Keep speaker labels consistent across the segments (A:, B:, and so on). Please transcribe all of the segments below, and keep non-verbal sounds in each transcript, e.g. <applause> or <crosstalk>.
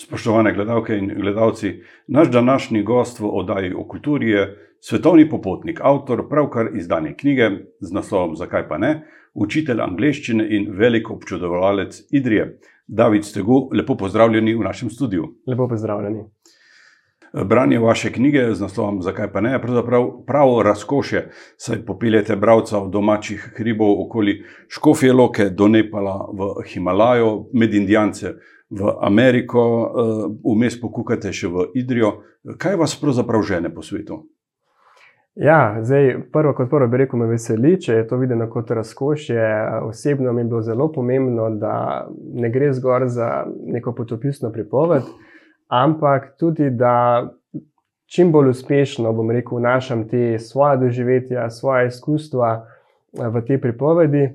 A: Spoštovane gledalke in gledalci, naš današnji gost v oddaji o kulturi je svetovni popotnik, avtor pravkar izdane knjige z naslovom Zakaj pa ne, učitelj angleščine in velik občudovalec Idrije. David Stegu, lepo pozdravljeni v našem studiu.
B: Lepo pozdravljeni.
A: Branje vaše knjige z naslovom Zakaj pa ne je pravzaprav pravo razkošje, saj popeljete bralca od domačih hribov okoli Škofje Loke do Nepala v Himalajo, med Indijance v Ameriko, eh, vmes pokukate še v Idrijo. Kaj vas pravzaprav žene po svetu?
B: Ja, zdaj, prvo kot prvo bi rekel, me veseli, če je to videno kot razkošje. Osebno mi je bilo zelo pomembno, da ne gre zgolj za neko potopisno pripoved, ampak tudi, da čim bolj uspešno, bom rekel, vnašam te svoje doživetja, svoje izkustva v te pripovedi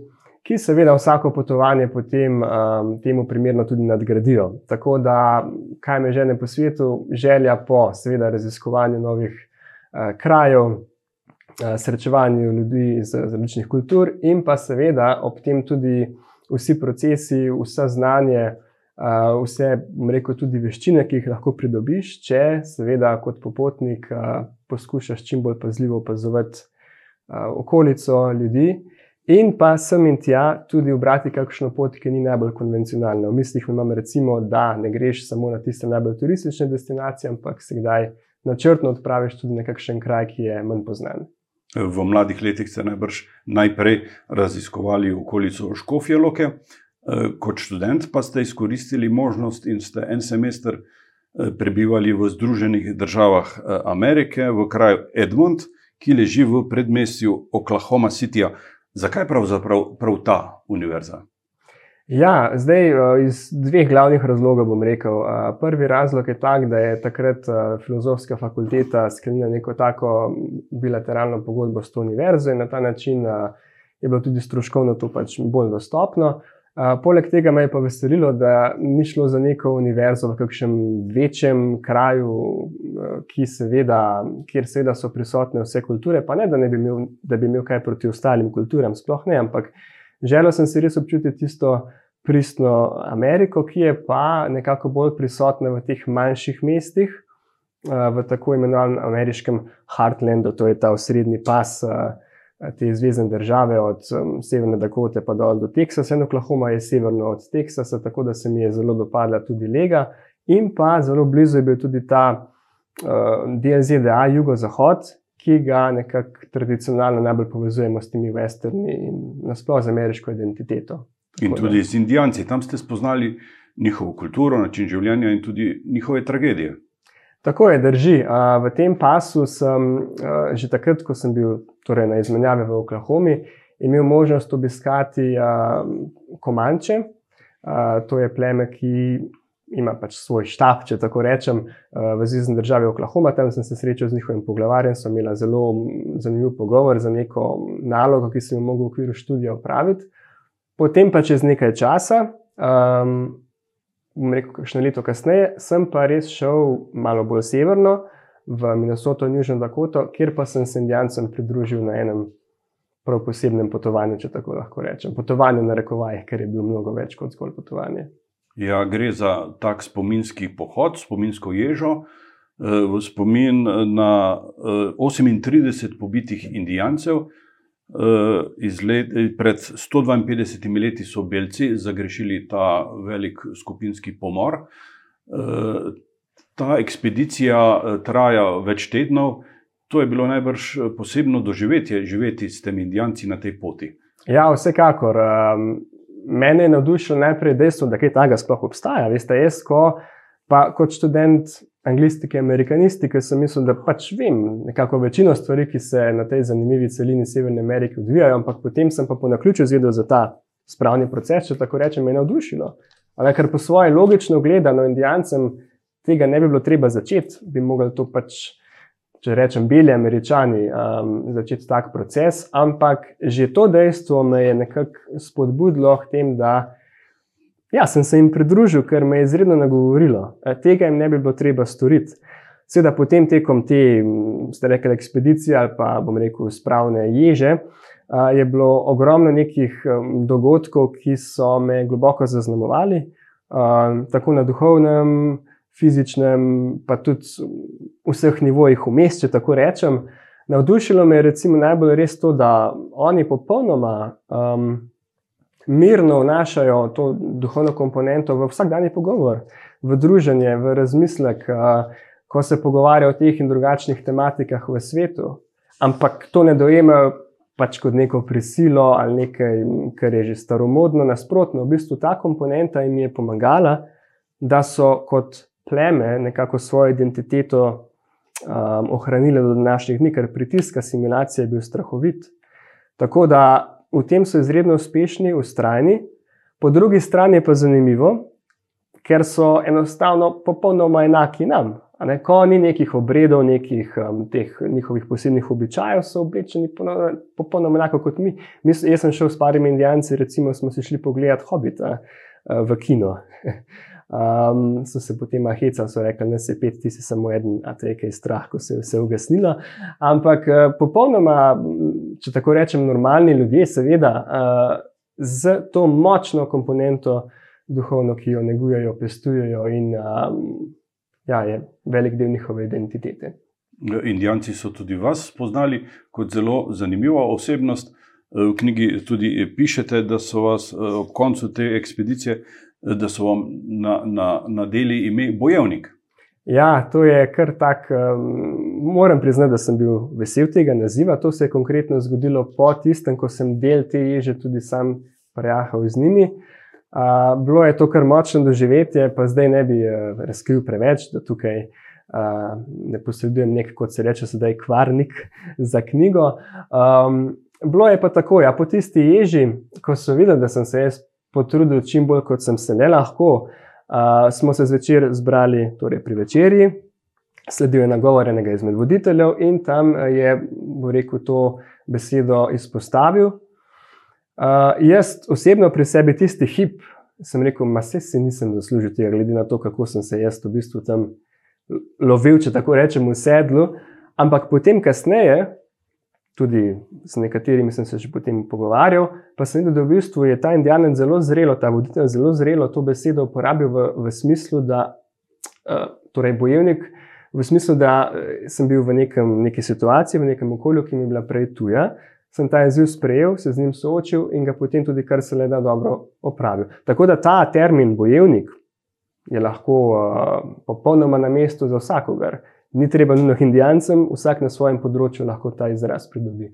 B: ki seveda vsako potovanje potem um, temu primerno tudi nadgradijo. Tako da, kaj me žene po svetu, želja po seveda raziskovanju novih uh, krajev, uh, srečevanju ljudi iz različnih kultur in pa seveda ob tem tudi vsi procesi, vse znanje. Uh, vse, rekel, tudi veščine, ki jih lahko pridobiš, če seveda kot popotnik uh, poskušaš čim bolj pazljivo opazovati uh, okolico ljudi, In pa sem in tja tudi obrati kakšno pot, ki ni najbolj konvencionalna. V mislih imam, recimo, da ne greš samo na tiste najbolj turistične destinacije, ampak se kdaj načrtno odpraviš tudi na kakšen kraj, ki je manj znan.
A: V mladih letih ste najbrž najprej raziskovali okolico Škofje Loke, eh, kot študent pa ste izkoristili možnost in ste en semester eh, prebivali v Združenih državah eh, Amerike, v kraju Edmond, ki leži v predmestju Oklahoma City. Zakaj pravzaprav prav ta univerza?
B: Ja, zdaj eh, iz dveh glavnih razlogov bom rekel. Eh, prvi razlog je tak, da je takrat eh, filozofska fakulteta sklenila neko tako bilateralno pogodbo s to univerzo in na ta način je bilo tudi stroškovno to pač bolj dostopno. Poleg tega me je pa veselilo, da ni šlo za neko univerzo v kakšnem večjem kraju, seveda, kjer seveda so prisotne vse kulture, pa ne, da, ne bi, imel, da bi imel kaj proti ostalim kulturam, sploh ne, ampak želel sem si res občutiti tisto pristno Ameriko, ki je pa nekako bolj prisotna v teh manjših mestih, v tako imenovanem ameriškem Heartlandu, to je ta osrednji pas. Eh, te zvezdne države, od um, Severne Dakote pa do, do Teksasa, in Oklahoma je severno od Teksasa, tako da se mi je zelo dopadla tudi lega. In pa zelo blizu je bil tudi ta uh, del ZDA, jugozahod, ki ga nekako tradicionalno najbolj povezujemo s temi westerni in nasplošno z ameriško identiteto.
A: In tudi z Indijanci, tam ste spoznali njihovo kulturo, način življenja in tudi njihove tragedije.
B: Tako je, drži. V tem pasu sem že takrat, ko sem bil torej na izmenjavi v Oklahomi, imel možnost obiskati Komanče. To je pleme, ki ima pač svoj štab, če tako rečem, v zvezdni državi Oklahoma. Tam sem se srečal z njihovim poglavarjem, sem imel zelo zanimiv pogovor za neko nalogo, ki sem jo mogel v okviru študija opraviti. Potem pa čez nekaj časa. Um, rekel, kakšno leto kasneje, sem pa res šel malo bolj severno, v Minnesoto in Južno Dakoto, kjer pa sem se Indijancem pridružil na enem prav posebnem potovanju, če tako lahko rečem. Potovanje na rekovajih, ker je bil mnogo več kot zgolj potovanje.
A: Ja, gre za tak spominski pohod, spominsko ježo. Eh, v spomin na 38 eh, pobitih Indijancev, Eh, let, pred 152 leti so belci zagrešili ta velik skupinski pomor. Eh, ta ekspedicija eh, traja več tednov. To je bilo najbrž posebno doživetje, živeti s temi indijanci na tej poti.
B: Ja, vsekakor. Mene je navdušilo najprej dejstvo, da kaj takega sploh obstaja. Veste, jaz, ko pa kot študent anglistike, amerikanistike, sem mislil, da pač vem nekako večino stvari, ki se na tej zanimivi celini Severne Amerike odvijajo, ampak potem sem pa po naključju zvedel za ta spravni proces, če tako rečem, me je navdušilo. Ampak ker po svoje logično gledano, indijancem tega ne bi bilo treba začeti, bi mogli to pač. Če rečem, bili američani um, začeti tak proces, ampak že to dejstvo me je nekako spodbudilo k temu, da Ja, sem se jim pridružil, ker me je izredno nagovorilo. Tega jim ne bi bilo treba storiti. Seveda, potem tekom te, ste rekli, ekspedicije ali pa bom rekel, spravne ježe, je bilo ogromno nekih dogodkov, ki so me globoko zaznamovali, tako na duhovnem, fizičnem, pa tudi vseh nivojih vmes, če tako rečem. Navdušilo me je najbolj res to, da oni popolnoma um, mirno vnašajo to duhovno komponento v vsakdanji pogovor, v druženje, v razmislek, uh, ko se pogovarjajo o teh in drugačnih tematikah v svetu. Ampak to ne dojemajo pač kot neko prisilo ali nekaj, kar je že staromodno, nasprotno. V bistvu ta komponenta jim je pomagala, da so kot pleme nekako svojo identiteto um, ohranili do današnjih dni, ker pritisk asimilacije je bil strahovit. Tako da v tem so izredno uspešni, ustrajni, po drugi strani je pa zanimivo, ker so enostavno popolnoma enaki nam. Ne, ko ni nekih obredov, nekih um, teh njihovih posebnih običajev, so oblečeni popolnoma enako kot mi. mi. Jaz sem šel s parimi indijanci, recimo smo si šli pogledat hobita uh, v kino. <laughs> Um, so se potem aheca, so rekli, da se pet, ti si samo eden, a te je strah, ko se je vse ugasnilo. Ampak uh, popolnoma, če tako rečem, normalni ljudje, seveda, uh, z to močno komponento duhovno, ki jo negujejo, pestujejo in um, ja, je velik del njihove identitete.
A: Indijanci so tudi vas spoznali kot zelo zanimivo osebnost. V knjigi tudi pišete, da so vas ob koncu te ekspedicije, da so vam nadeli na, na ime Bojevnik.
B: Ja, to je kar tak. Um, moram priznati, da sem bil vesel tega naziva. To se je konkretno zgodilo po tistem, ko sem del te ježe tudi sam prejahal z njimi. Uh, bilo je to kar močno doživetje, pa zdaj ne bi uh, razkril preveč, da tukaj uh, ne posredujem nek, kot se reče, sedaj kvarnik <laughs> za knjigo. Um, bilo je pa tako, ja, po tisti ježi, ko so videli, da sem se jaz potrudil čim bolj, kot sem se ne lahko, uh, smo se zvečer zbrali torej pri večerji. Sledil je nagovor enega izmed voditeljev in tam je, bo rekel, to besedo izpostavil, Uh, jaz osebno pri sebi tisti hip sem rekel, da se si nisem zaslužil tega, glede na to, kako sem se jaz v bistvu tam lovil, če tako rečem, v sedlu. Ampak potem, kasneje, tudi z nekaterimi sem se že potem pogovarjal, pa sem videl, da v bistvu je ta indijanec zelo zrelo, ta voditelj zelo zrelo to besedo uporabil v, v smislu, da uh, torej bojevnik. V smislu, da sem bil v nekem, neki situaciji, v nekem okolju, ki mi je bila prej tuja, sem ta izziv sprejel, se z njim soočil in ga potem tudi kar se le da dobro opravil. Tako da ta termin bojevnik je lahko uh, popolnoma na mestu za vsakogar. Ni treba nujno indijancem, vsak na svojem področju lahko ta izraz pridobi.
A: E,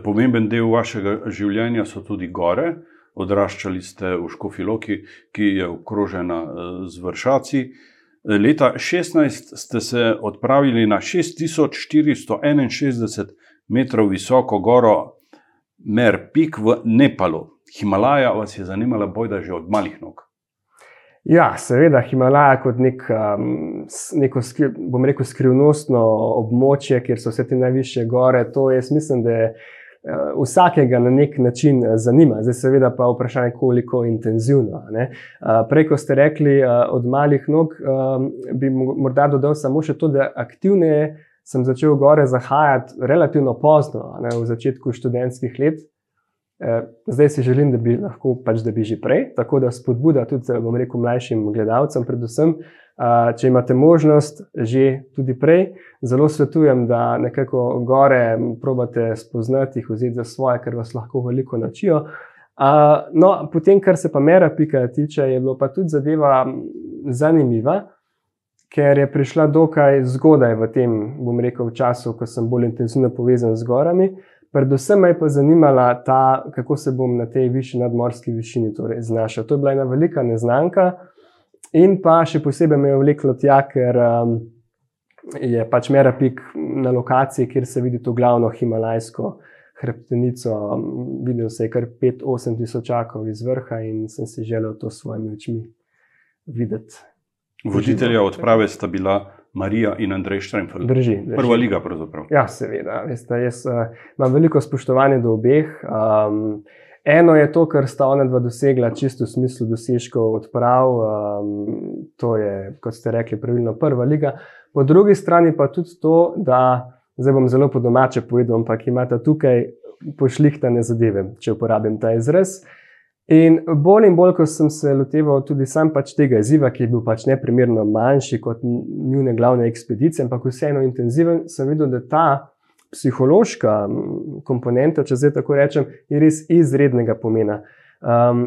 A: pomemben del vašega življenja so tudi gore. Odraščali ste v Škofiloki, ki je okrožena e, z vršaci. E, leta 16 ste se odpravili na 6461 metrov visoko goro Mer Pik v Nepalu. Himalaja vas je zanimala bojda že od malih nog.
B: Ja, seveda, Himalaja kot nek, um, neko, bom rekel, skrivnostno območje, kjer so vse te najvišje gore, to jaz mislim, da je uh, vsakega na nek način uh, zanima. Zdaj, seveda, pa vprašanje, koliko intenzivno. Uh, prej, ko ste rekli od malih nog, um, bi morda dodal samo še to, da aktivneje sem začel gore zahajati relativno pozno, ne, v začetku študentskih let. E, zdaj si želim, da bi lahko pač, da bi že prej, tako da spodbuda tudi, bom rekel, mlajšim gledalcem, predvsem, a, če imate možnost, že tudi prej, zelo svetujem, da nekako gore probate spoznati, jih vzeti za svoje, ker vas lahko veliko naučijo. No, potem, kar se pa mera pika tiče, je bilo pa tudi zadeva zanimiva ker je prišla dokaj zgodaj v tem, bom rekel, času, ko sem bolj intenzivno povezan z gorami. Predvsem me je pa zanimala ta, kako se bom na tej višji nadmorski višini torej znašel. To je bila ena velika neznanka, in pa še posebej me je vleklo tja, ker um, je pač Mera Pik na lokaciji, kjer se vidi to glavno himalajsko hrbtenico. Videl se je kar 5-8 tisočakov iz vrha in sem si želel to s svojimi očmi videti.
A: Voditelja odprave sta bila Marija in Andrej Štremfeld.
B: Drži, drži.
A: Prva liga, pravzaprav.
B: Ja, seveda. Veste, jaz uh, imam veliko spoštovanja do obeh. Um, eno je to, kar sta ona dva dosegla, čisto v smislu dosežkov odprav. Um, to je, kot ste rekli, pravilno prva liga. Po drugi strani pa tudi to, da zdaj bom zelo po domače povedal, ampak imate tukaj pošlihtane zadeve, če uporabim ta izraz. In bolj in bolj, ko sem se loteval tudi sam pač tega izziva, ki je bil pač neprimerno manjši kot njihove glavne ekspedicije, ampak vseeno intenziven, sem videl, da ta psihološka komponenta, če zdaj tako rečem, je res izrednega pomena. Um,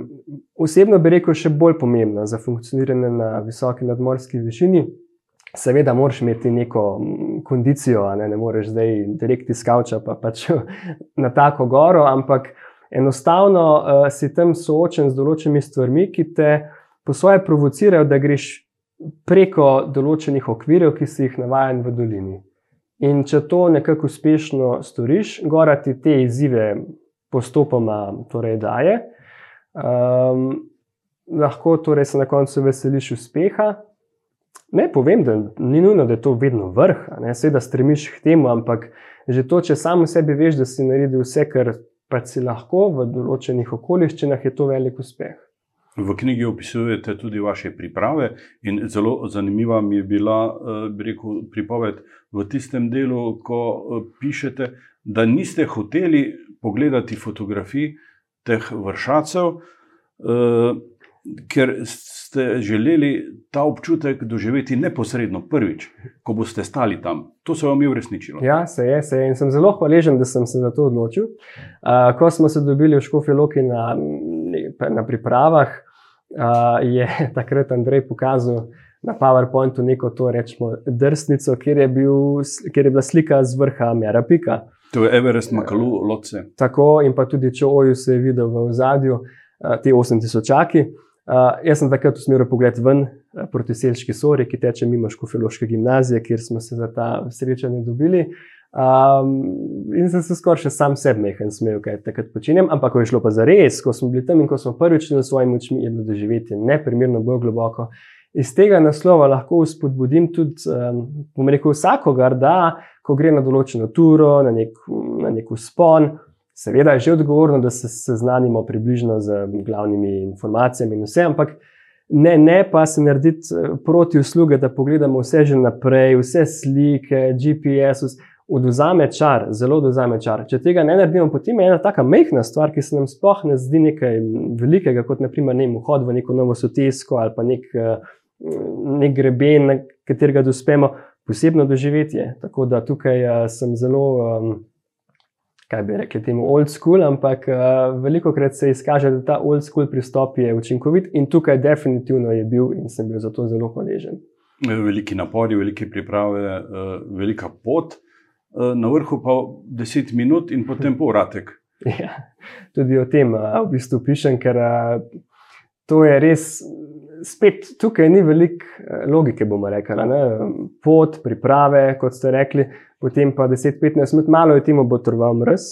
B: osebno bi rekel, še bolj pomembna za funkcioniranje na visoki nadmorski višini. Seveda, moraš imeti neko kondicijo, ne, ne moreš zdaj direkt iz kavča pa pač <laughs> na tako goro, ampak enostavno uh, si tam soočen z določenimi stvarmi, ki te po svoje provocirajo, da greš preko določenih okvirjev, ki si jih navajen v dolini. In če to nekako uspešno storiš, gora ti te izzive postopoma torej daje, um, lahko torej se na koncu veseliš uspeha. Ne povem, da ni nujno, da je to vedno vrh, ne da stremiš k temu, ampak že to, če samo sebi veš, da si naredil vse, kar pa si lahko v določenih okoliščinah, je to velik uspeh.
A: V knjigi opisujete tudi vaše priprave, in zelo zanimiva mi je bila eh, rekel, pripoved v tistem delu, ko eh, pišete, da niste hoteli pogledati fotografij teh vršacev, eh, ker ste želeli ta občutek doživeti neposredno, prvič, ko boste stali tam. To se vam je uresničilo.
B: Ja, se je, se je. In sem zelo hvaležen, da sem se za to odločil. Uh, ko smo se dobili v Škofi Loki na, na pripravah, uh, je <laughs> takrat Andrej pokazal na PowerPointu neko to rečemo drsnico, kjer je, bil, kjer je bila slika z vrha Mera Pika.
A: To je Everest, Makalu, Loce.
B: Tako in pa tudi Čoju se je videl v zadju, te 8000 čaki. Uh, jaz sem takrat usmeril pogled ven proti Selški Sori, ki teče mimo Škofijološke gimnazije, kjer smo se za ta srečanje dobili. Um, in sem se skoraj še sam sebi mehen smejal, kaj takrat počinem. Ampak, ko je šlo pa za res, ko smo bili tam in ko smo prvič s svojimi očmi, je bilo doživeti neprimerno bolj globoko. Iz tega naslova lahko spodbudim tudi, um, rekel, vsakogar, da ko gre na določeno turo, na nek, na nek uspon, seveda je že odgovorno, da se seznanimo približno z glavnimi informacijami in vse, ampak ne, ne pa se narediti eh, proti usluge, da pogledamo vse že naprej, vse slike, GPS. Oduzame čar, zelo oduzame čar. Če tega ne naredimo, potem je ena tako majhna stvar, ki se nam sploh ne zdi nekaj velikega, kot naprimer ne vhod v neko novo sotesko ali pa nek, eh, nek greben, na katerega dospemo, posebno doživetje. Tako da tukaj eh, sem zelo. Um, Kaj bi rekli temu old school, ampak uh, veliko krat se izkaže, da ta old school pristop je učinkovit in tukaj definitivno je bil in sem bil zato zelo hvaležen.
A: Veliki napori, velike priprave, uh, velika pot. Eh, na vrhu pa 10 minut in potem povratek. <laughs>
B: Ja, tudi o tem eh, v bistvu pišem, ker eh, to je res. Spet tukaj ni veliko logike, bomo rekli. Pot, priprave, kot ste rekli, potem pa 10-15 minut, malo je temu botroval mrz,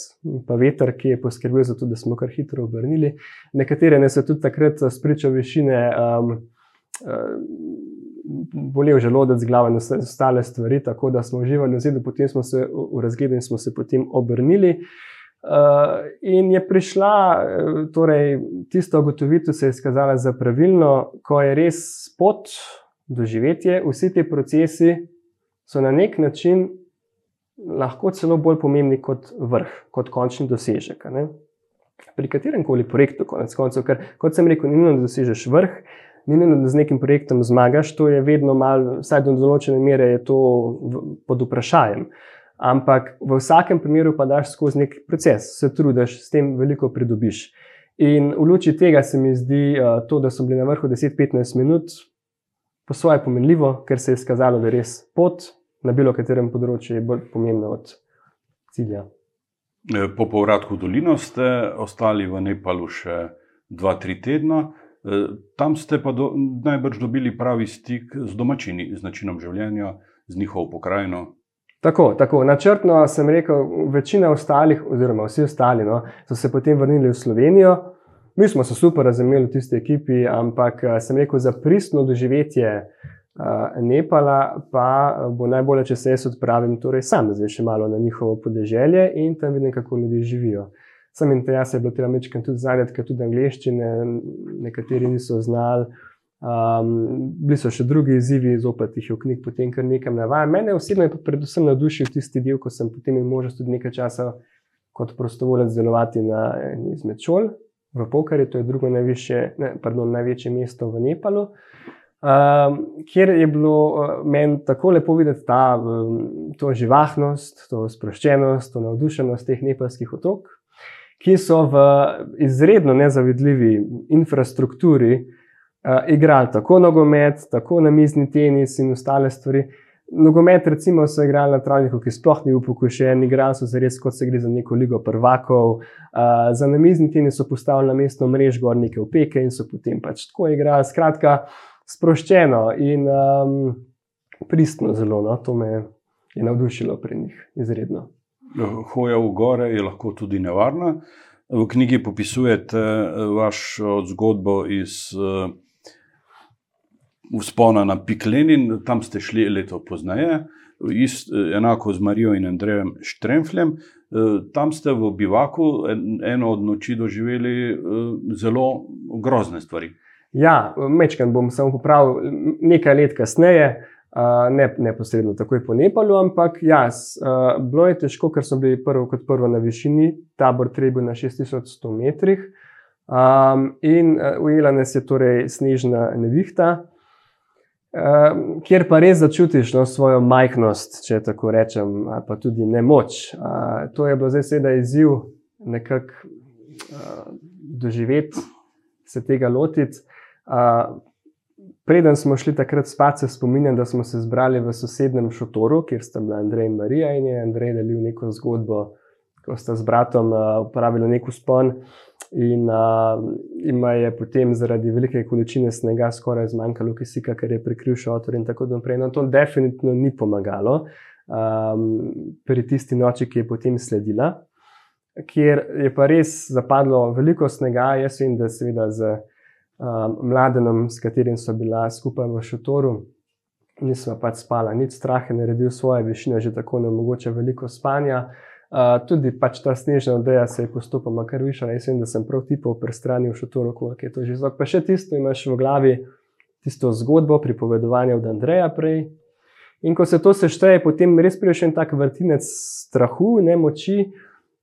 B: pa veter, ki je poskrbel za to, da smo kar hitro obrnili. Nekatere ne so tudi takrat spričo višine. Um, bolel želodec, glava in vse ostale stvari, tako da smo uživali v zidu, potem smo se v razgledu in smo se potem obrnili. Uh, in je prišla, eh, torej, tista ugotovitev se je izkazala za pravilno, ko je res pot doživetje, vsi ti procesi so na nek način lahko celo bolj pomembni kot vrh, kot končni dosežek. Ne? Pri katerem koli projektu, konec koncev, ker kot sem rekel, ni nujno, da dosežeš vrh, ni nujno, da z nekim projektom zmagaš, to je vedno malo, vsaj do določene mere je to pod vprašanjem. Ampak v vsakem primeru pa daš skozi nek proces, se trudiš, s tem veliko pridobiš. In v luči tega se mi zdi uh, to, da so bili na vrhu 10-15 minut, po svoje pomenljivo, ker se je izkazalo, da je res pot na bilo katerem področju bolj pomembna od cilja.
A: E, po povratku v dolino ste ostali v Nepalu še 2-3 tedna. Eh, tam ste pa do, najbrž dobili pravi stik z domačini, z načinom življenja, z njihovo pokrajino.
B: Tako, tako. Načrtno sem rekel, večina ostalih, oziroma vsi ostali, no, so se potem vrnili v Slovenijo. Mi smo se super razumeli v tisti ekipi, ampak eh, sem rekel, za pristno doživetje uh, Nepala pa bo najbolje, če se jaz odpravim torej sam, zdaj še malo na njihovo podeželje in tam vidim, kako ljudje živijo. Sam interes je bilo treba mečkam tudi zanjati, ker tudi angliščine nekateri niso znali. Um, bili so še drugi izzivi, zopet jih je v knjigi potem kar nekaj navajal. Mene osebno je pa predvsem navdušil tisti del, ko sem potem imel možnost tudi nekaj časa kot prostovoljec delovati na eni izmed šol v Pokari, to je drugo najvišje, ne, pardon, največje mesto v Nepalu. Um, kjer je bilo uh, meni tako lepo videti ta, um, živahnost, to sproščenost, to navdušenost teh nepalskih otok, ki so v izredno nezavidljivi infrastrukturi uh, igrali tako nogomet, tako namizni tenis in ostale stvari. Nogomet, recimo, so igrali na Travniku, ki sploh ni upokošen, igrali so zares, kot se gre za neko ligo prvakov. Uh, za namizni tenis so postavili na mesto mrež gornike v peke in so potem pač tako igrali. Skratka, sproščeno in um, pristno zelo. No? To me je navdušilo pri njih, izredno.
A: Hoja v gore je lahko tudi nevarna. V knjigi popisujete vašo zgodbo iz. Uh, vzpona na Piklenin, tam ste šli leto pozneje, ist, enako z Marijo in Andrejem Štremfljem. Eh, tam ste v bivaku eno od noči doživeli eh, zelo grozne stvari.
B: Ja, mečkam bom samo popravil nekaj let kasneje, eh, ne neposredno takoj po Nepalu, ampak ja, bilo je težko, ker so bili prvo kot prvo na višini, tabor treba na 6100 metrih. Um, in ujela nas je torej snežna nevihta, Uh, kjer pa res začutiš no, svojo majhnost, če tako rečem, pa tudi nemoč. Uh, to je bilo zdaj seveda izziv, nekako uh, doživeti, se tega lotiti. Uh, preden smo šli takrat spat, se spominjam, da smo se zbrali v sosednjem šotoru, kjer sta bila Andrej in Marija in je Andrej delil neko zgodbo, ko sta z bratom uh, uporabili neko spon. In uh, je potem zaradi velike količine snega skoraj zmanjkalo kisika, ker je prekril šotor in tako naprej. No, to definitivno ni pomagalo um, pri tisti noči, ki je potem sledila, kjer je pa res zapadlo veliko snega. Jaz vem, da seveda z um, mladenom, s katerim so bila skupaj v šotoru, nismo pač spala, nič strah je naredil svoje višine, že tako ne mogoče veliko spanja tudi pač ta snežna odeja se je postopoma kar višala. Jaz vem, da sem prav tipov pri strani v šotoru, kako je to že zvok. Pa še tisto imaš v glavi, tisto zgodbo, pripovedovanje od Andreja prej. In ko se to sešteje, potem res prideš en tak vrtinec strahu, ne moči,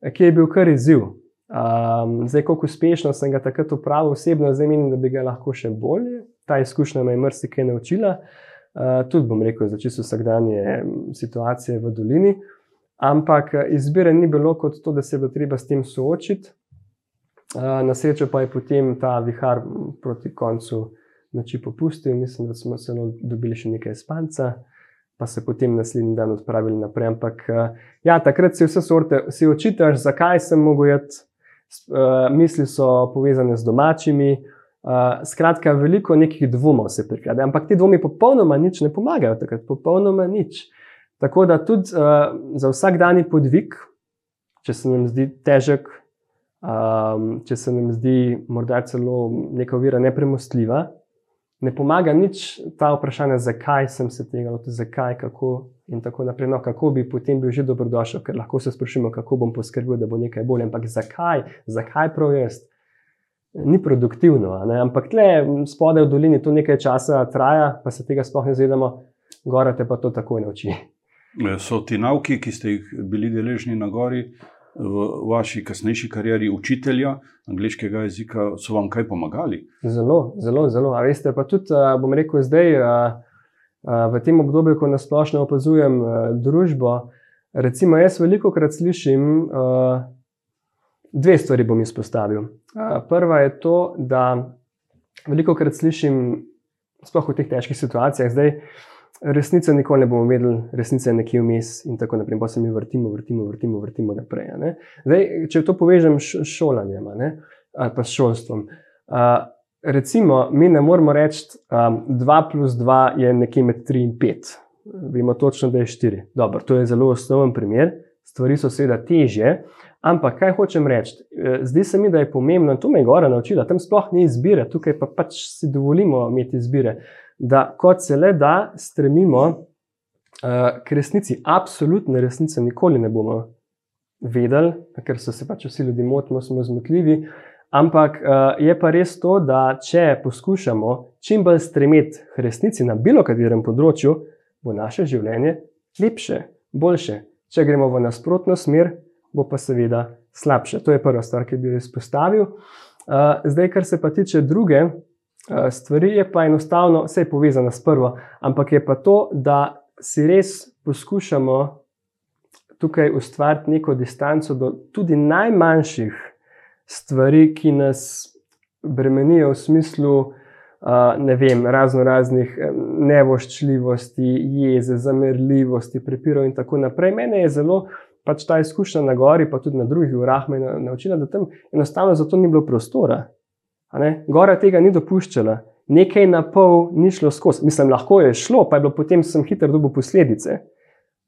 B: ki je bil kar izziv. Um, zdaj, kako uspešno sem ga takrat upravil, osebno, zdaj menim, da bi ga lahko še bolje. Ta izkušnja me je marsikaj naučila, uh, tudi bom rekel, za čisto vsakdanje situacije v dolini. Uh, Ampak eh, izbire ni bilo kot to, da se bo treba s tem soočiti. Eh, na srečo pa je potem ta vihar proti koncu noči popustil, mislim, da smo se dobili še nekaj spanca, pa se potem naslednji dan odpravili naprej. Ampak eh, ja, takrat si vse sorte, si očitaš, zakaj sem mogel jeti, misli so povezane z domačimi. Skratka, veliko nekih dvomov se prikrade, ampak ti dvomi popolnoma nič ne pomagajo, takrat popolnoma nič. Tako da tudi uh, za vsak dan podvig, če se nam zdi težek, um, če se nam zdi morda celo neka ovira nepremostljiva, ne pomaga nič ta vprašanja, zakaj sem se tega lotil, zakaj, kako in tako naprej. No, kako bi potem bil že dobrodošel, ker lahko se sprašujemo, kako bom poskrbel, da bo nekaj bolje. Ampak zakaj, zakaj prav jaz? Ni produktivno, ampak tle spodaj v dolini to nekaj časa traja, pa se tega sploh ne zavedamo, gore te pa to takoj nauči.
A: So ti nauki, ki ste jih bili deležni na gori v vaši kasnejši karieri učitelja angliškega jezika, so vam kaj pomagali?
B: Zelo, zelo, zelo. A veste, pa tudi, bom rekel, zdaj v tem obdobju, ko nasplošno opazujem družbo, recimo jaz veliko krat slišim. Dve stvari bom izpostavil. Prva je to, da veliko krat slišim, sploh v teh težkih situacijah, zdaj, resnice nikoli ne bomo vedeli, resnica je nekje vmes in tako naprej. Pa se mi vrtimo, vrtimo, vrtimo, vrtimo naprej. Zdaj, če to povežem s šolanjem ali pa s šolstvom. Uh, recimo, mi ne moremo reči, da um, 2 plus 2 je nekje med 3 in 5. Vemo točno, da je 4. Dobro, to je zelo osnoven primer. Stvari so seveda teže, ampak kaj hočem reči? E, zdi se mi, da je pomembno, in to me je Gora naučila, tam sploh ni izbire, tukaj pa pač si dovolimo imeti izbire. Uh, da kot se le da, stremimo uh, k resnici. Absolutne resnice nikoli ne bomo vedeli, ker so se pač vsi ljudje motili, smo zmotljivi. Ampak uh, je pa res to, da če poskušamo čim bolj stremeti k resnici na bilo katerem področju, bo naše življenje lepše, boljše. Če gremo v nasprotno smer, bo pa seveda slabše. To je prva stvar, ki bi jo izpostavil. zdaj, kar se pa tiče druge uh, stvari, je pa enostavno, vse je povezano s prvo, ampak je pa to, da si res poskušamo tukaj ustvariti neko distanco do tudi najmanjših stvari, ki nas bremenijo v smislu. Uh, ne vem, razno raznih nevoščljivosti, jeze, zamerljivosti, prepirov in tako naprej. Mene je zelo pač ta izkušnja na gori, pa tudi na drugih urah, me naučila, da tam enostavno za to ni bilo prostora. Gora tega ni dopuščala, nekaj na pol ni šlo skozi. Mislim, lahko je šlo, pa je bilo potem sem hitro dobil posledice.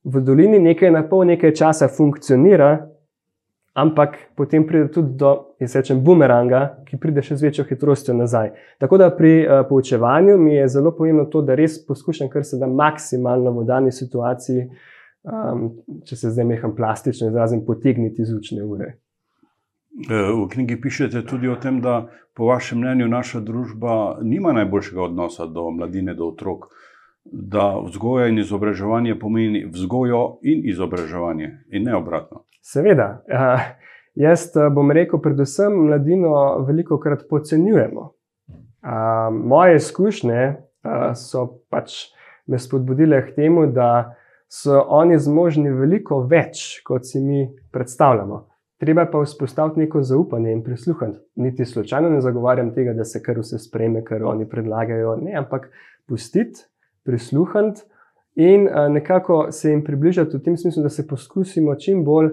B: V dolini nekaj na pol nekaj časa funkcionira, ampak potem pride tudi do, jaz rečem, bumeranga, ki pride še z večjo hitrostjo nazaj. Tako da pri uh, poučevanju mi je zelo pomembno to, da res poskušam, kar se da maksimalno v dani situaciji um, če se zdaj meham plastično izrazim, potegniti iz učne ure.
A: E, v knjigi pišete tudi o tem, da po vašem mnenju naša družba nima najboljšega odnosa do mladine, do otrok, da vzgoja in izobraževanje pomeni vzgojo in izobraževanje, in ne obratno.
B: Seveda. Uh, jaz bom rekel, predvsem mladino veliko krat podcenjujemo. Uh, moje izkušnje uh, so pač me spodbudile k temu, da so oni zmožni veliko več, kot si mi predstavljamo. Treba pa vzpostaviti neko zaupanje in prisluhniti. Niti slučajno ne zagovarjam tega, da se kar vse spreme, kar oni predlagajo, ne, ampak pustiti, prisluhniti in nekako se jim približati v tem smislu, da se poskusimo čim bolj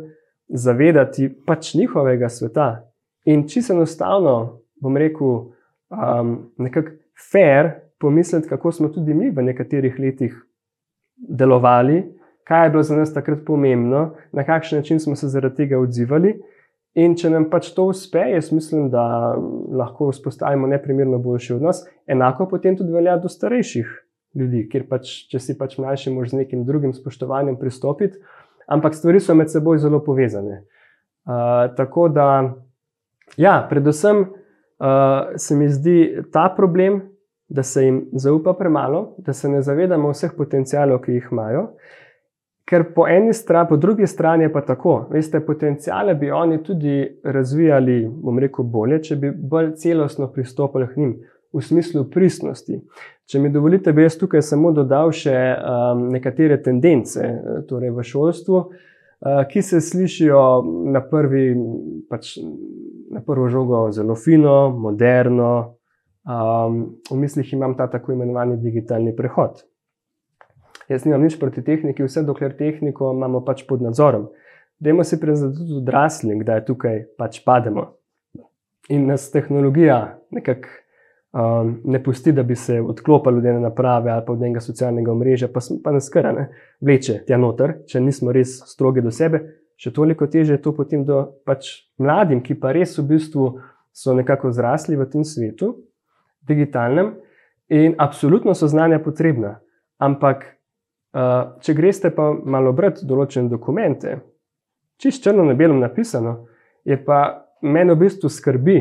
B: zavedati pač njihovega sveta. In čisto enostavno, bom rekel, um, nekako fair pomisliti, kako smo tudi mi v nekaterih letih delovali, kaj je bilo za nas takrat pomembno, na kakšen način smo se zaradi tega odzivali. In če nam pač to uspe, jaz mislim, da lahko vzpostavimo neprimerno boljši odnos. Enako potem tudi velja do starejših ljudi, ker pač, če si pač mlajši, moraš z nekim drugim spoštovanjem pristopiti. Ampak stvari so med seboj zelo povezane. Uh, tako da, ja, predvsem uh, se mi zdi ta problem, da se jim zaupa premalo, da se ne zavedamo vseh potencijalov, ki jih imajo. Ker po eni strani, po drugi strani je pa tako, veste, potencijale bi oni tudi razvijali, bom rekel, bolje, če bi bolj celostno pristopili k njim, v smislu pristnosti. Če mi dovolite, bi jaz tukaj samo dodal še um, nekatere tendence torej v šolstvu, uh, ki se slišijo na, prvi, pač, na prvo žogo zelo fino, moderno, Um, v mislih imam ta tako imenovani digitalni prehod. Jaz nimam nič proti tehniki, vse dokler tehniko imamo pač pod nadzorom. Dajmo si priznati tudi odrasli, da je tukaj pač pademo. In nas tehnologija nekako um, ne pusti, da bi se odklopili od ene naprave ali pa od enega socialnega omrežja, pa, pa nas kar ne vleče tja noter, če nismo res strogi do sebe. Še toliko teže je to potem do pač mladim, ki pa res v bistvu so nekako zrasli v tem svetu digitalnem, in absolutno so znanja potrebna. Ampak, uh, če greste pa malo brati določene dokumente, čist črno na belem napisano, je pa meni v bistvu skrbi,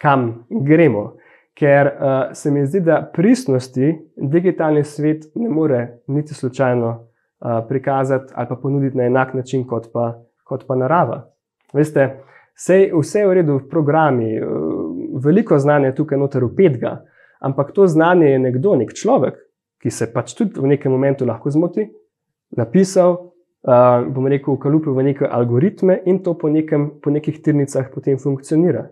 B: kam gremo. Ker uh, se mi zdi, da pristnosti digitalni svet ne more niti slučajno uh, prikazati ali pa ponuditi na enak način kot pa, kot pa narava. Veste, Sej, vse je v redu, programi, eh, veliko znanja je tukaj noter upetega, ampak to znanje je nekdo, nek človek, ki se pač tudi v nekem momentu lahko zmoti, napisal, uh, bom rekel, ukalupil v neke algoritme in to po, nekem, po nekih tirnicah potem funkcionira.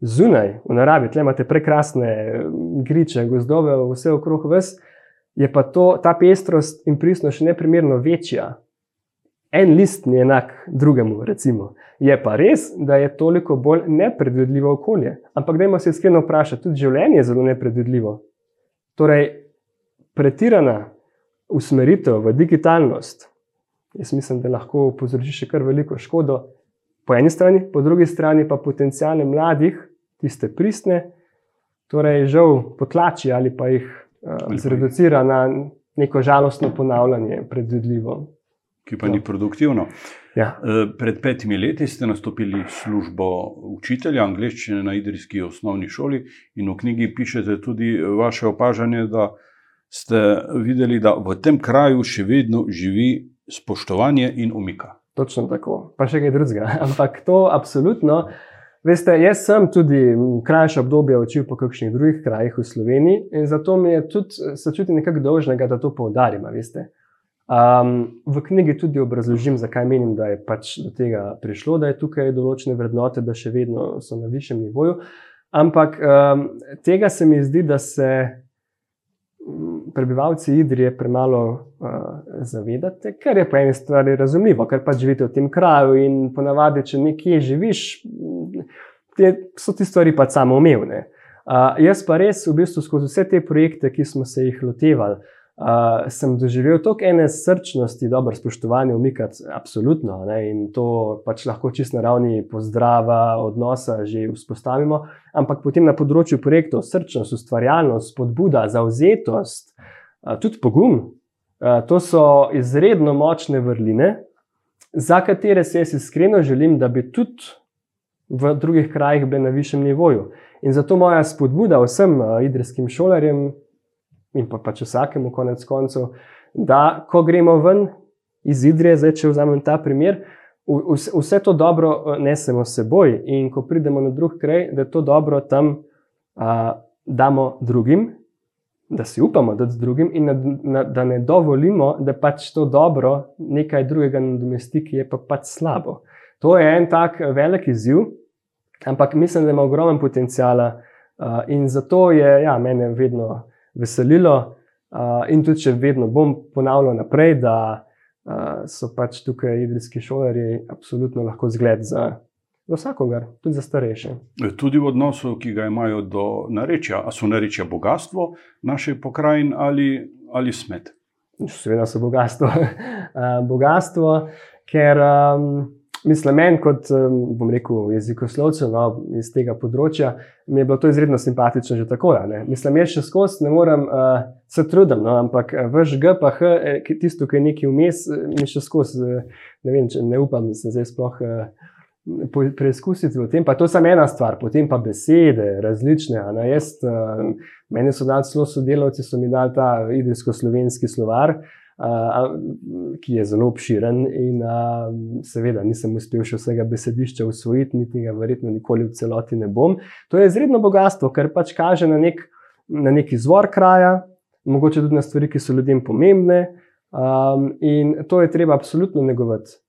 B: Zunaj, v naravi, tle imate prekrasne griče, gozdove, vse okrog vas, je pa to, ta pestrost in pristnost še neprimerno večja. En list ni enak drugemu, recimo. Je pa res, da je toliko bolj nepredvidljivo okolje. Ampak, dajmo se iskreno vprašati, tudi življenje je zelo nepredvidljivo. Torej, pretirana usmeritev v digitalnost, jaz mislim, da lahko povzroči še kar veliko škodo, po eni strani, po drugi strani pa potencijale mladih, tiste pristne, torej žal potlači ali pa jih uh, zreducira na neko žalostno ponavljanje, predvidljivo
A: ki pa ni produktivno.
B: Ja.
A: Eh, pred petimi leti ste nastopili službo učitelja angleščine na Idrijski osnovni šoli in v knjigi pišete tudi vaše opažanje, da ste videli, da v tem kraju še vedno živi spoštovanje in umika.
B: Točno tako, pa še kaj drugega. <laughs> Ampak to absolutno. Veste, jaz sem tudi krajše obdobje učil po kakšnih drugih krajih v Sloveniji in zato mi je tudi se čuti nekako dolžnega, da to poudarim. Um, v knjigi tudi obrazložim, zakaj menim, da je pač do tega prišlo, da je tukaj določene vrednote, da še vedno so na višjem nivoju. Ampak um, tega se mi zdi, da se prebivalci Idrije premalo uh, zavedate, kar je po eni strani razumljivo, ker pač živite v tem kraju in ponavadi, če nekje živiš, te, so ti stvari pač samoumevne. Uh, jaz pa res v bistvu skozi vse te projekte, ki smo se jih lotevali, uh, sem doživel toliko ene srčnosti, dobro spoštovanje, umikati, absolutno. Ne, in to pač lahko čist na ravni pozdrava, odnosa že vzpostavimo. Ampak potem na področju projektov srčnost, ustvarjalnost, spodbuda, zauzetost, tudi pogum. To so izredno močne vrline, za katere se jaz iskreno želim, da bi tudi v drugih krajih bili na višjem nivoju. In zato moja spodbuda vsem idrijskim šolarjem, in pa pač vsakemu, konec koncev, da ko gremo ven iz Idrije, zdaj če vzamem ta primer, vse to dobro nesemo s seboj in ko pridemo na drug kraj, da to dobro tam a, damo drugim. Da si upamo, da z drugim, in da ne dovolimo, da pač to dobro nekaj drugega nadomesti, ki je pa pač slabo. To je en tak velik izziv, ampak mislim, da ima ogromen potencial in zato je ja, mene vedno uh, veselilo. Uh, in tudi, če vedno bom ponavljal naprej, da uh, so pač tukaj idrijski šolari absolutno lahko zgled za, za vsakogar, tudi za starejše.
A: Tudi v odnosu, ki ga imajo do narečja, ali so narečja bogatstvo naše pokrajine ali, ali smet.
B: Seveda so bogatstvo. uh, <laughs> bogatstvo, ker. Um, Mislim, meni, kot bom rekel, jezikoslovcev no, iz tega področja, mi je bilo to izredno simpatično že tako. Ja, Mislim, jaz še skozi ne morem, uh, se trudim, no, ampak eh, vrš G, pa H, eh, tisto, ki je nekaj vmes, mi še skozi, ne vem, ne upam, da se zdaj sploh uh, preizkusiti v tem. Pa to je samo ena stvar, potem pa besede, različne. Jaz, uh, meni so dali celo sodelavci, so mi dali ta idrijsko-slovenski slovar ki je zelo obširen, in a, seveda nisem uspel še vsega besedišča usvojiti, niti ga verjetno nikoli v celoti ne bom. To je izredno bogatstvo, ker pač kaže na nek, na nek izvor kraja, mogoče tudi na stvari, ki so ljudem pomembne. Um, in to je treba absolutno negovati.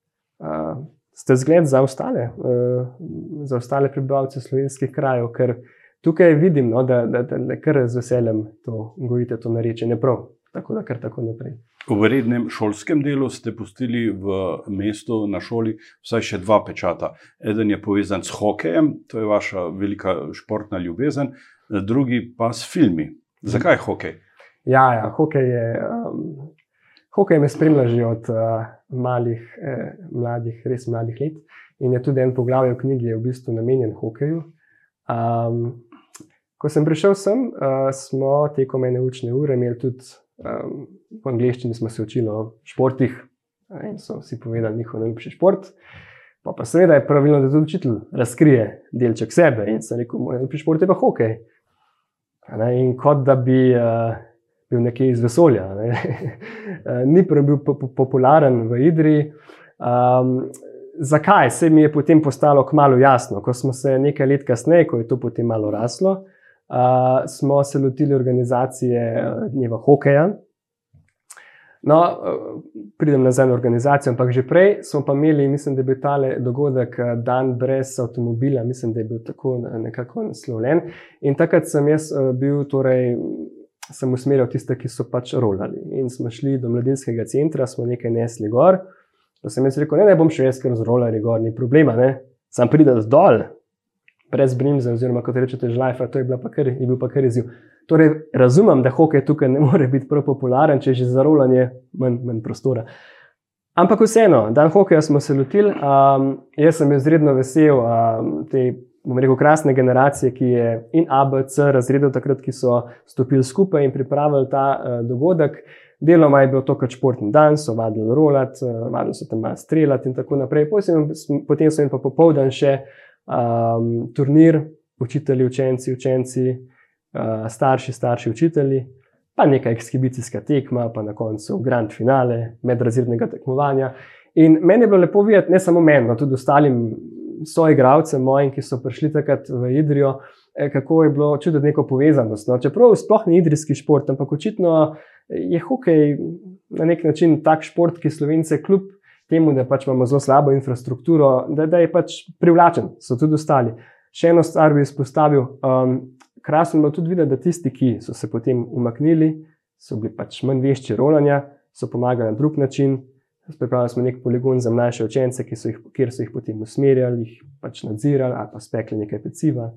B: Uh, ste zgled za ostale, uh, za ostale prebivalce slovenskih krajev, ker tukaj vidim, no, da, da, da, da kar z veseljem to govorite, to nareče, ne prav, tako da kar tako naprej.
A: V rednem šolskem delu ste pustili v mestu na šoli vsaj še dva pečata. Eden je povezan s hokejem, to je vaša velika športna ljubezen, drugi pa s filmi. Zakaj hokej?
B: Ja, ja hokej je. Um, hokej me spremlja že od uh, malih, eh, mladih, res mladih let. In je tudi en poglavje v knjigi, je v bistvu namenjen hokeju. Um, ko sem prišel sem, uh, smo tekom ene učne ure imeli tudi um, po angliščini smo se učili o športih in so si povedali njihov najljubši šport. Pa, pa seveda je pravilno, da tudi učitelj razkrije delček sebe in se reče: Moj najljubši šport je pa hokej. In kot da bi uh, bil nekje iz vesolja, ne. <laughs> ni prav bil po, po, popularen v Idri. Um, zakaj? Se mi je potem postalo kmalo jasno, ko smo se nekaj let kasneje, ko je to potem malo raslo, uh, smo se lotili organizacije dneva hokeja. No, pridem nazaj na organizacijo, ampak že prej smo pa imeli, mislim, da je bil tale dogodek eh, Dan brez avtomobila, mislim, da je bil tako nekako naslovljen. In takrat sem jaz eh, bil, torej, sem usmerjal tiste, ki so pač rolali. In smo šli do mladinskega centra, smo nekaj nesli gor. Pa sem jaz rekel, ne, ne bom še jaz, ker z rolari gor ni problema, ne. sam pridem dol, brez brimza, oziroma kot rečete, žlajfa, to je, pa kar, je bil pa kar izziv. Torej, razumem, da hokej tukaj ne more biti prav popularen, če je že za rolanje manj, manj prostora. Ampak vseeno, dan hokeja smo se lotili. Um, jaz sem izredno vesel um, te, bom rekel, krasne generacije, ki je in ABC razredil takrat, ki so stopili skupaj in pripravili ta uh, dogodek. Deloma je bil to kot športni dan, so vadili rolat, uh, vadili so tam streljati in tako naprej. Potem so jim pa popoldan še um, turnir, učitelji, učenci, učenci starši, starši, učitelji, pa neka ekshibicijska tekma, pa na koncu grand finale medrazrednega tekmovanja. In meni je bilo lepo videti, ne samo meni, no tudi ostalim soigravcem mojim, ki so prišli takrat v Idrijo, eh, kako je bilo čutiti neko povezanost. No. Čeprav sploh ni idrijski šport, ampak očitno je hokej na nek način tak šport, ki slovence kljub temu, da pač imamo zelo slabo infrastrukturo, da, da je pač privlačen, so tudi ostali. Še eno stvar bi izpostavil. Um, krasno je bilo tudi videti, da tisti, ki so se potem umaknili, so bili pač manj vešči rolanja, so pomagali na drug način. Pripravili smo nek poligon za mlajše učence, so jih, kjer so jih potem usmerjali, jih pač nadzirali ali pa spekli nekaj peciva.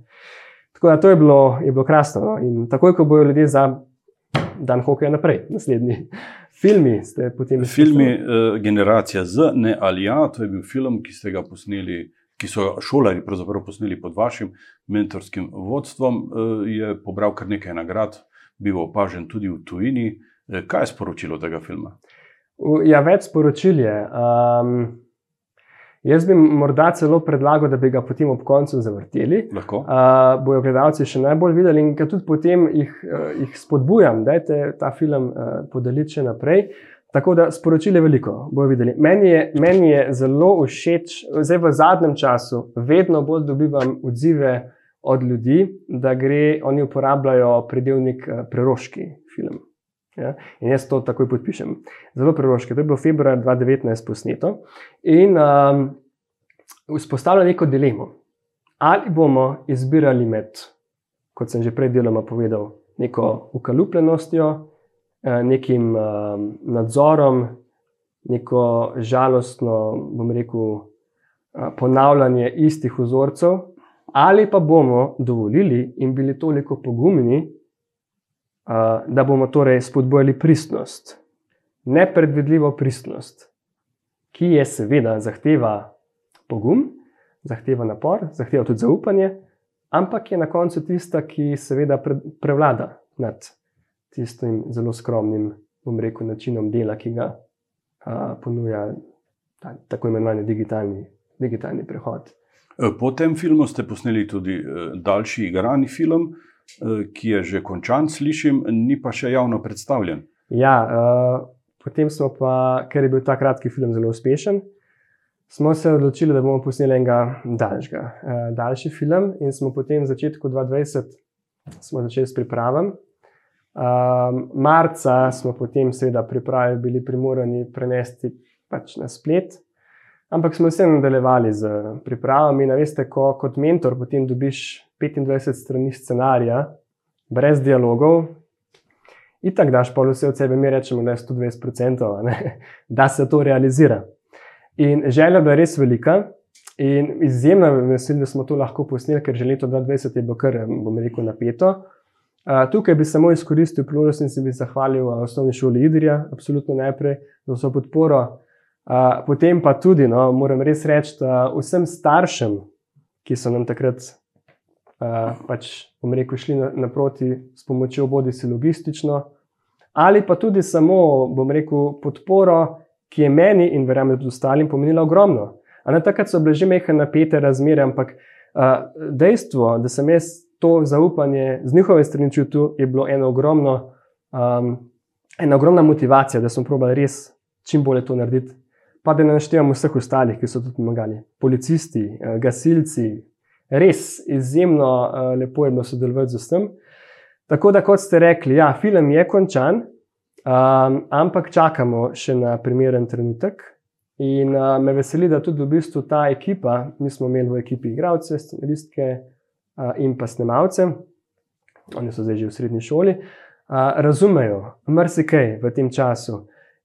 B: Tako da to je bilo, je bilo krasno. No? In takoj, ko bojo ljudje za dan hokeja naprej, naslednji <laughs> filmi, ste potem.
A: Filmi uh, Generacija Z, ne ali ja, to je bil film, ki ste ga posneli. Ki so šolari posneli pod vašim mentorskim vodstvom, uh, je pobral kar nekaj nagrad, bil opažen tudi v tujini. Uh, kaj je sporočilo tega filma?
B: Ja, več sporočil je. Um, jaz bi morda celo predlagal, da bi ga potem ob koncu zavrteli.
A: Lahko.
B: Uh, bojo gledalci še najbolj videli in tudi potem jih, uh, jih spodbujam, da je ta film uh, podeliti še naprej. Tako da sporočili veliko, bojo videli. Meni je, meni je zelo všeč, zdaj v zadnjem času, vedno bolj dobivam odzive od ljudi, da gre, oni uporabljajo predelnik preroški film. Ja? In jaz to takoj podpišem. Zelo preroške. To je bilo februar 2019 posneto in um, vzpostavlja neko dilemo. Ali bomo izbirali med, kot sem že prej deloma povedal, neko ukalupljenostjo, eh, nekim um, nadzorom, neko žalostno, bom rekel, eh, ponavljanje istih vzorcev, ali pa bomo dovolili in bili toliko pogumni, da bomo torej spodbojali pristnost, nepredvidljivo pristnost, ki je seveda zahteva pogum, zahteva napor, zahteva tudi zaupanje, ampak je na koncu tista, ki seveda prevlada nad tistim zelo skromnim, bom rekel, načinom dela, ki ga a, ponuja ta, tako imenovani digitalni, digitalni prehod.
A: Po tem filmu ste posneli tudi e, daljši igrani film. Eh, ki je že končan, slišim, ni pa še javno predstavljen.
B: Ja, uh, potem smo pa, ker je bil ta kratki film zelo uspešen, smo se odločili, da bomo posneli enega daljšega, uh, daljši film. In smo potem v začetku 2020 začeli s pripravami. Uh, marca smo potem, seveda, priprave bili primorani prenesti pač na splet. Ampak smo vse nadaljevali z pripravami. Veste, ko kot mentor potem dobiš 25 strani scenarija, brez dialogov. In tako daš pa vse od sebe, mi rečemo, da je 120%, ne, <laughs> da se to realizira. In želja je res velika, in izjemno vesel, da smo to lahko posneli, ker že leto 2020 je bilo kar, bom rekel, napeto. Uh, tukaj bi samo izkoristil priložnost in se bi zahvalil osnovni šoli Idrija, absolutno najprej za vso podporo. Uh, potem pa tudi, no, moram res reči, vsem staršem, ki so nam takrat pač, bom rekel, šli naproti s pomočjo bodi si logistično, ali pa tudi samo, bom rekel, podporo, ki je meni in verjamem tudi ostalim pomenila ogromno. Na takrat so bile že mehke napete razmere, ampak a, dejstvo, da sem jaz to zaupanje z njihove strani čutil, je bilo eno ogromno, um, ena ogromna motivacija, da smo probali res čim bolje to narediti. Pa da ne naštevamo vseh ostalih, ki so tudi pomagali. Policisti, gasilci, res izjemno uh, lepo je bilo sodelovati z vsem. Tako da, kot ste rekli, ja, film je končan, um, ampak čakamo še na primeren trenutek. In uh, me veseli, da tudi v bistvu ta ekipa, mi smo imeli v ekipi igralce, scenaristke uh, in pa snemalce, oni so zdaj že v srednji šoli, uh, razumejo marsikaj v tem času.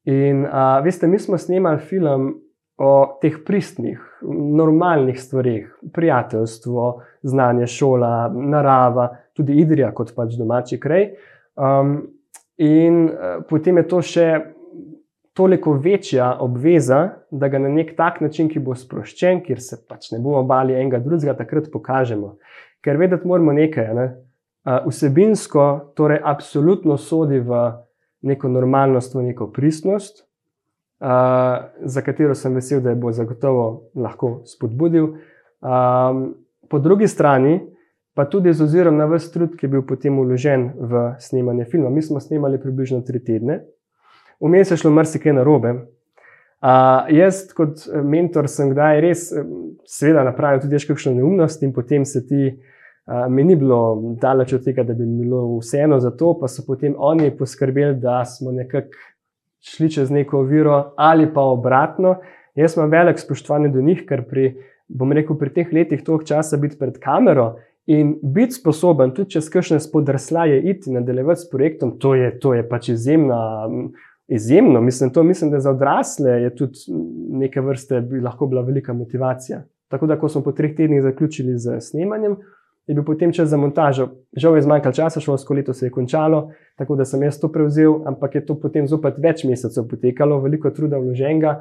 B: In uh, veste, mi smo snemali film o teh pristnih, normalnih stvarih, prijateljstvo, znanje, šola, narava, tudi Idrija kot pač domači kraj. Um, in uh, potem je to še toliko večja obveza, da ga na nek tak način, ki bo sproščen, kjer se pač ne bomo bali enega drugega, takrat pokažemo. Ker vedeti moramo nekaj. Ne? Vsebinsko, torej, absolutno sodi v neko normalnost, v neko pristnost, za katero sem vesel, da jo bo zagotovo lahko spodbudil. Um, po drugi strani, pa tudi z ozirom na vse trud, ki je bil potem uložen v snemanje filma. Mi smo snemali približno tri tedne, vmes je šlo marsikaj narobe. Uh, jaz, kot mentor, sem kdaj res, seveda, napravil tudi kakšno neumnost, in potem se ti, uh, mi ni bilo daleč od tega, da bi bilo vseeno za to, pa so potem oni poskrbeli, da smo nekako šli čez neko oviro, ali pa obratno. Jaz imam velik spoštovanje do njih, ker pri, bom rekel, pri teh letih toliko časa biti pred kamero in biti sposoben tudi čez kakšne spodrslaje iti in nadaljevati s projektom, to je, to je pač izjemna izjemno. Mislim, to mislim, da za odrasle je tudi neke vrste bi lahko bila velika motivacija. Tako da, ko smo po treh tednih zaključili z snemanjem, je bil potem čas za montažo. Žal je zmanjkalo časa, šolsko leto se je končalo, tako da sem jaz to prevzel, ampak je to potem zopet več mesecev potekalo, veliko truda vloženega.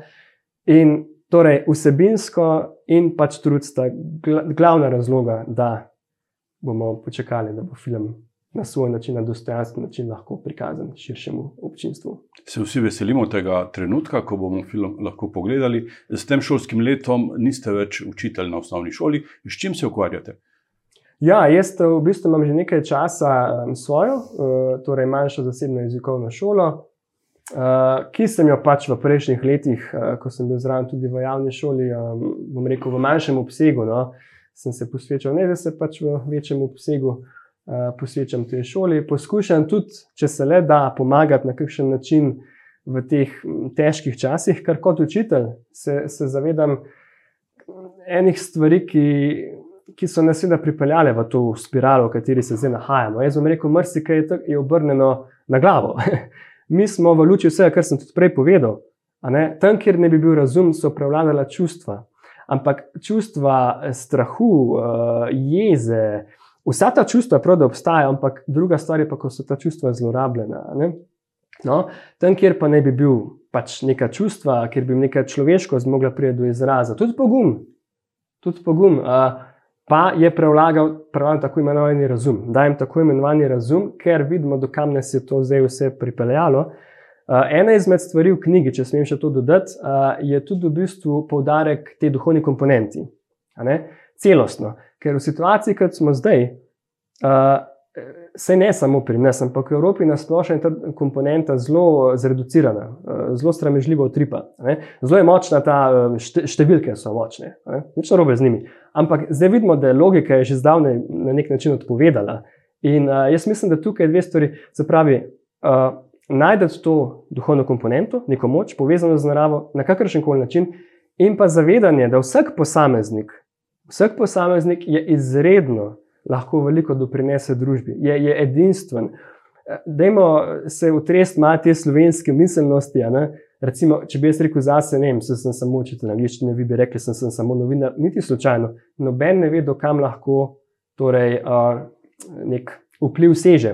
B: In torej vsebinsko in pač trud sta glavna razloga, da bomo počakali, da bo film na svoj način, na dostojanstven način lahko prikazan širšemu občinstvu.
A: Se vsi veselimo tega trenutka, ko bomo film lahko pogledali. S tem šolskim letom niste več učitelj na osnovni šoli. S čim se ukvarjate?
B: Ja, jaz v bistvu imam že nekaj časa um, svojo, uh, torej manjšo zasebno jezikovno šolo, uh, ki sem jo pač v prejšnjih letih, uh, ko sem bil zraven tudi v javni šoli, um, bom rekel v manjšem obsegu, no, sem se posvečal, ne da se pač v večjem obsegu. Eh, posvečam tej šoli. Poskušam tudi, če se le da, pomagati na kakšen način v teh težkih časih, ker kot učitelj se, se zavedam enih stvari, ki, ki so nas seveda pripeljale v to spiralo, v kateri se zdaj nahajamo. Jaz bom rekel, marsikaj je obrnjeno na glavo. <laughs> Mi smo v luči vsega, kar sem tudi prej povedal. Tam, kjer ne bi bil razum, so prevladala čustva. Ampak čustva strahu, eh, jeze, Vsa ta čustva prav, da obstajajo, ampak druga stvar je pa, ko so ta čustva zlorabljena. No, tam, kjer pa ne bi bil pač neka čustva, kjer bi neka človeškost mogla priti do izraza, tudi pogum, tudi pogum, uh, pa je prevlagal, prevlagal tako imenovani razum. Dajem tako imenovani razum, ker vidimo, dokam nas je to zdaj vse pripeljalo. Uh, ena izmed stvari v knjigi, če smem še to dodati, uh, je tudi v bistvu poudarek te duhovni komponenti. Celostno ker v situaciji, kot smo zdaj, uh, se ne samo pri nas, ampak v Evropi nasplošno je ta komponenta zelo zreducirana, uh, zelo sramežljivo utripa. Zelo je močna ta šte, številke, so močne, nič narobe z njimi. Ampak zdaj vidimo, da je logika je že zdavnaj na nek način odpovedala. In uh, jaz mislim, da tukaj dve stvari, se pravi. Uh, Najdete to duhovno komponento, neko moč, povezano z naravo, na kakršen koli način, in pa zavedanje, da vsak posameznik Vsak posameznik je izredno lahko veliko doprinese družbi, je, je edinstven. Dajmo se utresti malo te slovenske miselnosti. Recimo, če bi jaz rekel zase, ne vem, sem samo učitelj angliščine, vi bi rekli, sem, sem samo novinar, niti slučajno. Noben ne ve, dokam lahko torej, uh, nek vpliv seže.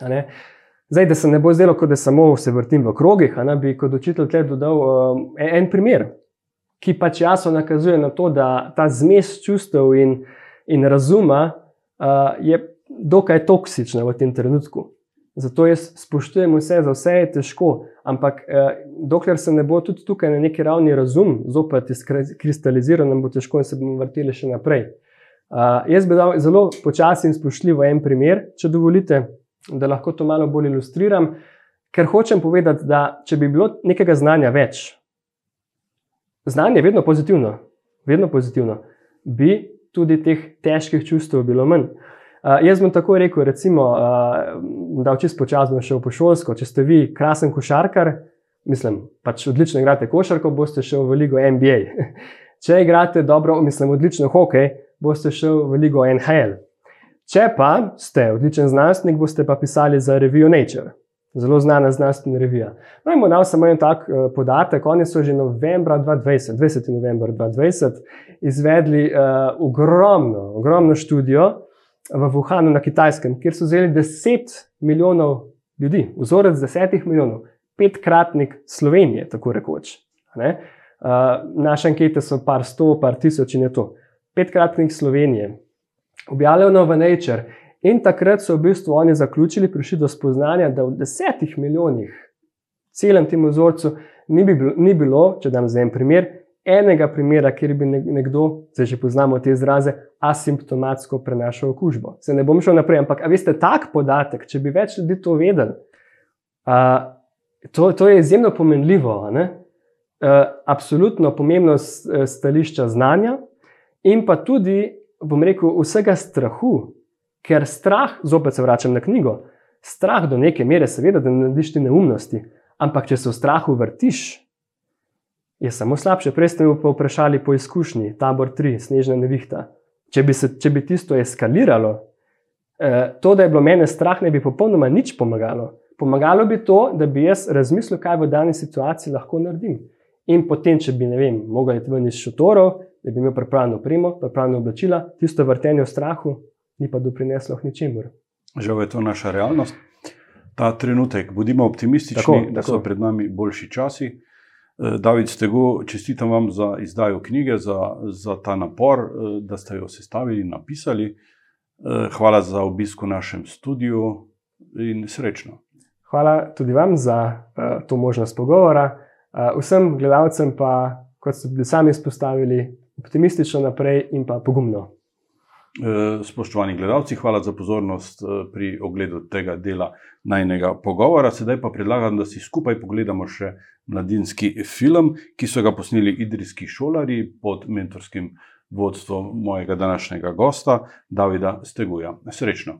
B: Zdaj, da se ne bo zdelo, kot da samo se vrtim v krogih, ne, bi kot učitelj tle dodal uh, en primer ki pač jasno nakazuje na to, da ta zmes čustev in, in razuma je dokaj toksična v tem trenutku. Zato jaz spoštujem vse, za vse je težko, ampak eh, dokler se ne bo tudi tukaj na neki ravni razum zopet izkristaliziral, nam bo težko in se bomo vrteli še naprej. Uh, jaz bi dal zelo počasen in spoštljiv en primer, če dovolite, da lahko to malo bolj ilustriram, ker hočem povedati, da če bi bilo nekega znanja več, znanje je vedno pozitivno, vedno pozitivno, bi tudi teh težkih čustev bilo manj. Uh, jaz bom tako rekel, recimo, uh, da če spočasno šel po šolsko, če ste vi krasen košarkar, mislim, pač odlično igrate košarko, boste šel v ligo NBA. <laughs> če igrate dobro, mislim, odlično hokej, boste šel v ligo NHL. Če pa ste odličen znanstvenik, boste pa pisali za revijo Nature zelo znana znanstvena revija. No, in dal samo en tak uh, podatek. Oni so že novembra 2020, 20. novembra 2020, izvedli uh, ogromno, ogromno študijo v Wuhanu na Kitajskem, kjer so vzeli 10 milijonov ljudi, vzorec 10 milijonov, petkratnik Slovenije, tako rekoč. Uh, naše ankete so par sto, par tisoč in je to. Petkratnik Slovenije, objavljeno v Nature. In takrat so v bistvu oni zaključili, prišli do spoznanja, da v desetih milijonih, celem tem vzorcu, ni, bi bilo, ni bilo, če dam za en primer, enega primera, kjer bi nekdo, zdaj že poznamo te izraze, asimptomatsko prenašal okužbo. Se ne bom šel naprej, ampak veste, tak podatek, če bi več ljudi to vedeli, a, to, to je izjemno pomenljivo. absolutno pomembno stališča znanja, in pa tudi, bom rekel, vsega strahu, ker strah, zopet se vračam na knjigo, strah do neke mere, seveda, da ne narediš ti neumnosti, ampak če se v strahu vrtiš, je samo slabše. Prej ste me pa vprašali po izkušnji, tabor 3, snežna nevihta. Če bi, se, če bi tisto eskaliralo, eh, to, da je bilo mene strah, ne bi popolnoma nič pomagalo. Pomagalo bi to, da bi jaz razmislil, kaj v dani situaciji lahko naredim. In potem, če bi, ne vem, mogel iti ven iz šotorov, da bi imel pripravljeno opremo, pripravljeno oblačila, tisto vrtenje v strahu, ni pa doprineslo ničemur.
A: Žal je to naša realnost. Ta trenutek, bodimo optimistični, tako, da so pred nami boljši časi. Eh, David Stego, čestitam vam za izdajo knjige, za, za ta napor, eh, da ste jo sestavili in napisali. Eh, hvala za obisk v našem studiu in srečno.
B: Hvala tudi vam za to možnost pogovora. Vsem gledalcem pa, kot ste tudi sami izpostavili, optimistično naprej in pa pogumno.
A: E, spoštovani gledalci, hvala za pozornost e, pri ogledu tega dela najnega pogovora. Sedaj pa predlagam, da si skupaj pogledamo še mladinski film, ki so ga posneli idrijski šolari pod mentorskim vodstvom mojega današnjega gosta, Davida Steguja. Srečno!